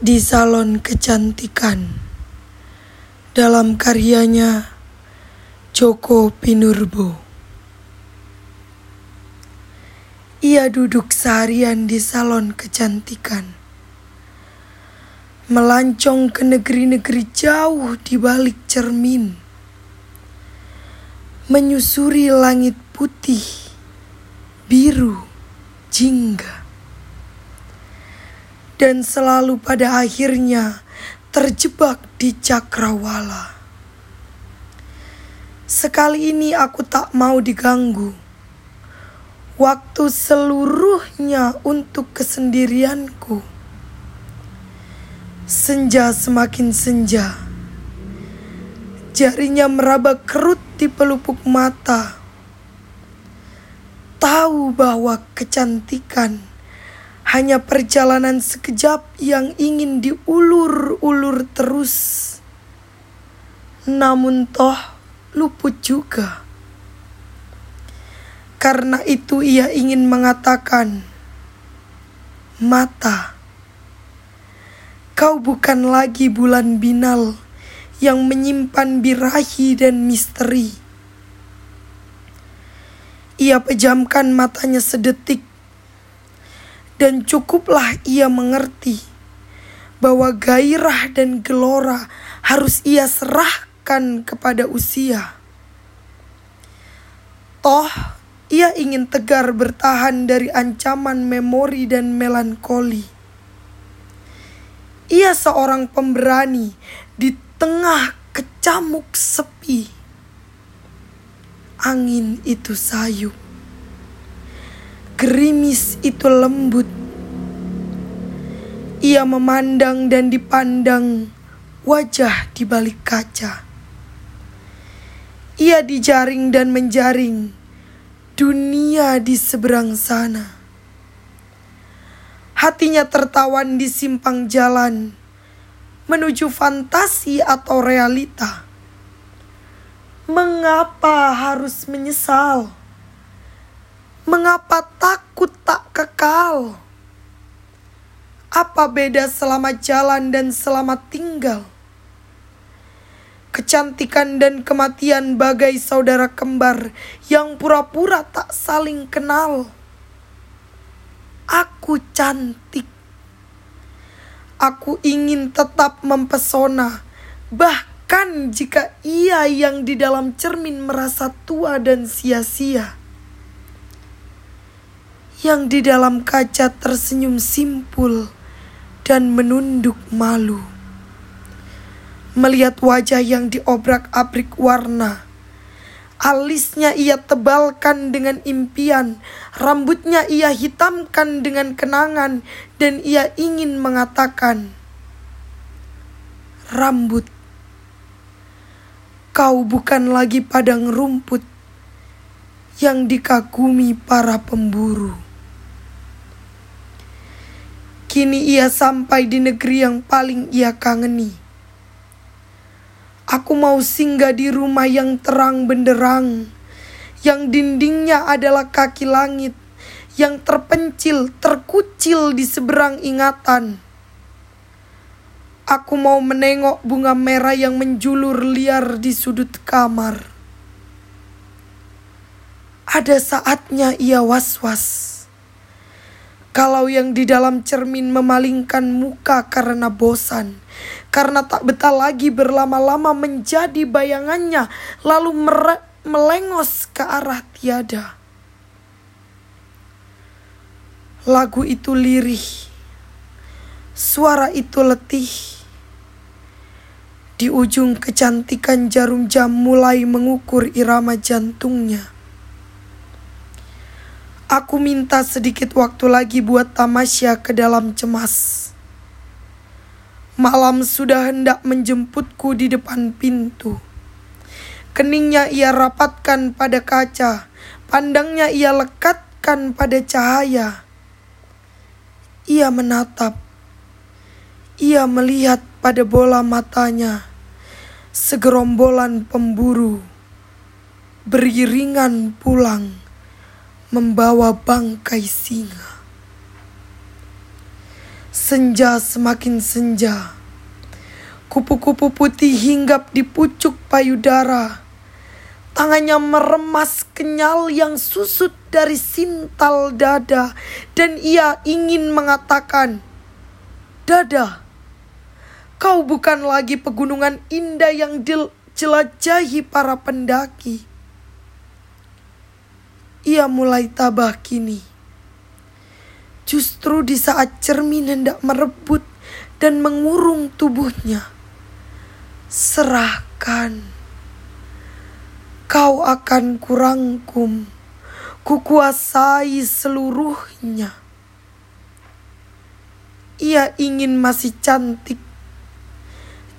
di salon kecantikan. Dalam karyanya Joko Pinurbo. Ia duduk seharian di salon kecantikan, melancong ke negeri-negeri jauh di balik cermin, menyusuri langit putih, biru, jingga dan selalu pada akhirnya terjebak di cakrawala. Sekali ini aku tak mau diganggu. Waktu seluruhnya untuk kesendirianku. Senja semakin senja. Jarinya meraba kerut di pelupuk mata. Tahu bahwa kecantikan hanya perjalanan sekejap yang ingin diulur-ulur terus. Namun toh luput juga. Karena itu ia ingin mengatakan, Mata, kau bukan lagi bulan binal yang menyimpan birahi dan misteri. Ia pejamkan matanya sedetik dan cukuplah ia mengerti bahwa gairah dan gelora harus ia serahkan kepada usia. Toh, ia ingin tegar bertahan dari ancaman memori dan melankoli. Ia seorang pemberani di tengah kecamuk sepi. Angin itu sayup gerimis itu lembut. Ia memandang dan dipandang wajah di balik kaca. Ia dijaring dan menjaring dunia di seberang sana. Hatinya tertawan di simpang jalan menuju fantasi atau realita. Mengapa harus menyesal? Mengapa takut tak kekal? Apa beda selama jalan dan selama tinggal? Kecantikan dan kematian bagai saudara kembar yang pura-pura tak saling kenal. Aku cantik. Aku ingin tetap mempesona, bahkan jika ia yang di dalam cermin merasa tua dan sia-sia yang di dalam kaca tersenyum simpul dan menunduk malu. Melihat wajah yang diobrak-abrik warna, alisnya ia tebalkan dengan impian, rambutnya ia hitamkan dengan kenangan, dan ia ingin mengatakan, "Rambut, kau bukan lagi padang rumput." yang dikagumi para pemburu. Kini ia sampai di negeri yang paling ia kangeni. Aku mau singgah di rumah yang terang benderang, yang dindingnya adalah kaki langit, yang terpencil, terkucil di seberang ingatan. Aku mau menengok bunga merah yang menjulur liar di sudut kamar. Ada saatnya ia was-was kalau yang di dalam cermin memalingkan muka karena bosan, karena tak betah lagi berlama-lama menjadi bayangannya, lalu melengos ke arah tiada. Lagu itu lirih, suara itu letih. Di ujung kecantikan jarum jam mulai mengukur irama jantungnya. Aku minta sedikit waktu lagi buat tamasya ke dalam cemas. Malam sudah hendak menjemputku di depan pintu. Keningnya ia rapatkan pada kaca, pandangnya ia lekatkan pada cahaya. Ia menatap, ia melihat pada bola matanya, segerombolan pemburu beriringan pulang membawa bangkai singa. Senja semakin senja. Kupu-kupu putih hinggap di pucuk payudara. Tangannya meremas kenyal yang susut dari sintal dada dan ia ingin mengatakan, "Dada, kau bukan lagi pegunungan indah yang dijelajahi para pendaki." Ia mulai tabah kini. Justru di saat cermin hendak merebut dan mengurung tubuhnya, serahkan kau akan kurangkum, kukuasai seluruhnya. Ia ingin masih cantik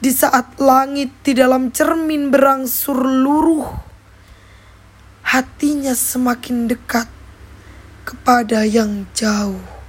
di saat langit di dalam cermin berangsur luruh. Hatinya semakin dekat kepada yang jauh.